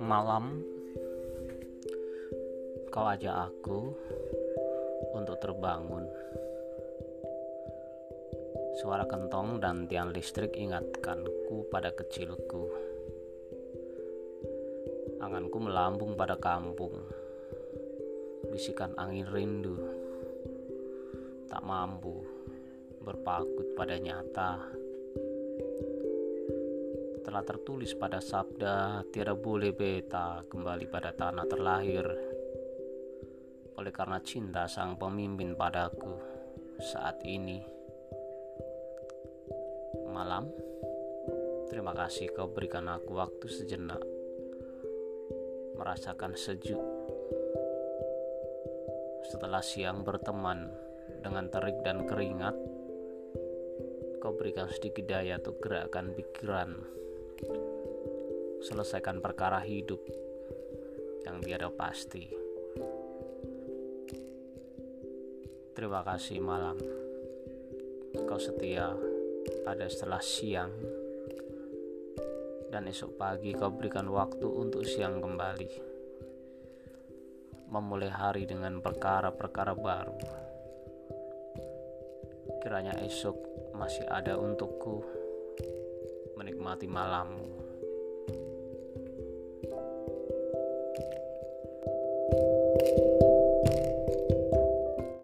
Malam, kau ajak aku untuk terbangun. Suara kentong dan tiang listrik ingatkanku pada kecilku. Anganku melambung pada kampung. Bisikan angin rindu tak mampu berpakut pada nyata. Telah tertulis pada sabda tiada boleh beta kembali pada tanah terlahir. Oleh karena cinta sang pemimpin padaku saat ini. Malam terima kasih kau berikan aku waktu sejenak. Merasakan sejuk. Setelah siang berteman dengan terik dan keringat kau berikan sedikit daya untuk gerakan pikiran selesaikan perkara hidup yang tiada pasti. Terima kasih malam. Kau setia pada setelah siang dan esok pagi kau berikan waktu untuk siang kembali. Memulai hari dengan perkara-perkara baru. Kiranya esok masih ada untukku menikmati malammu.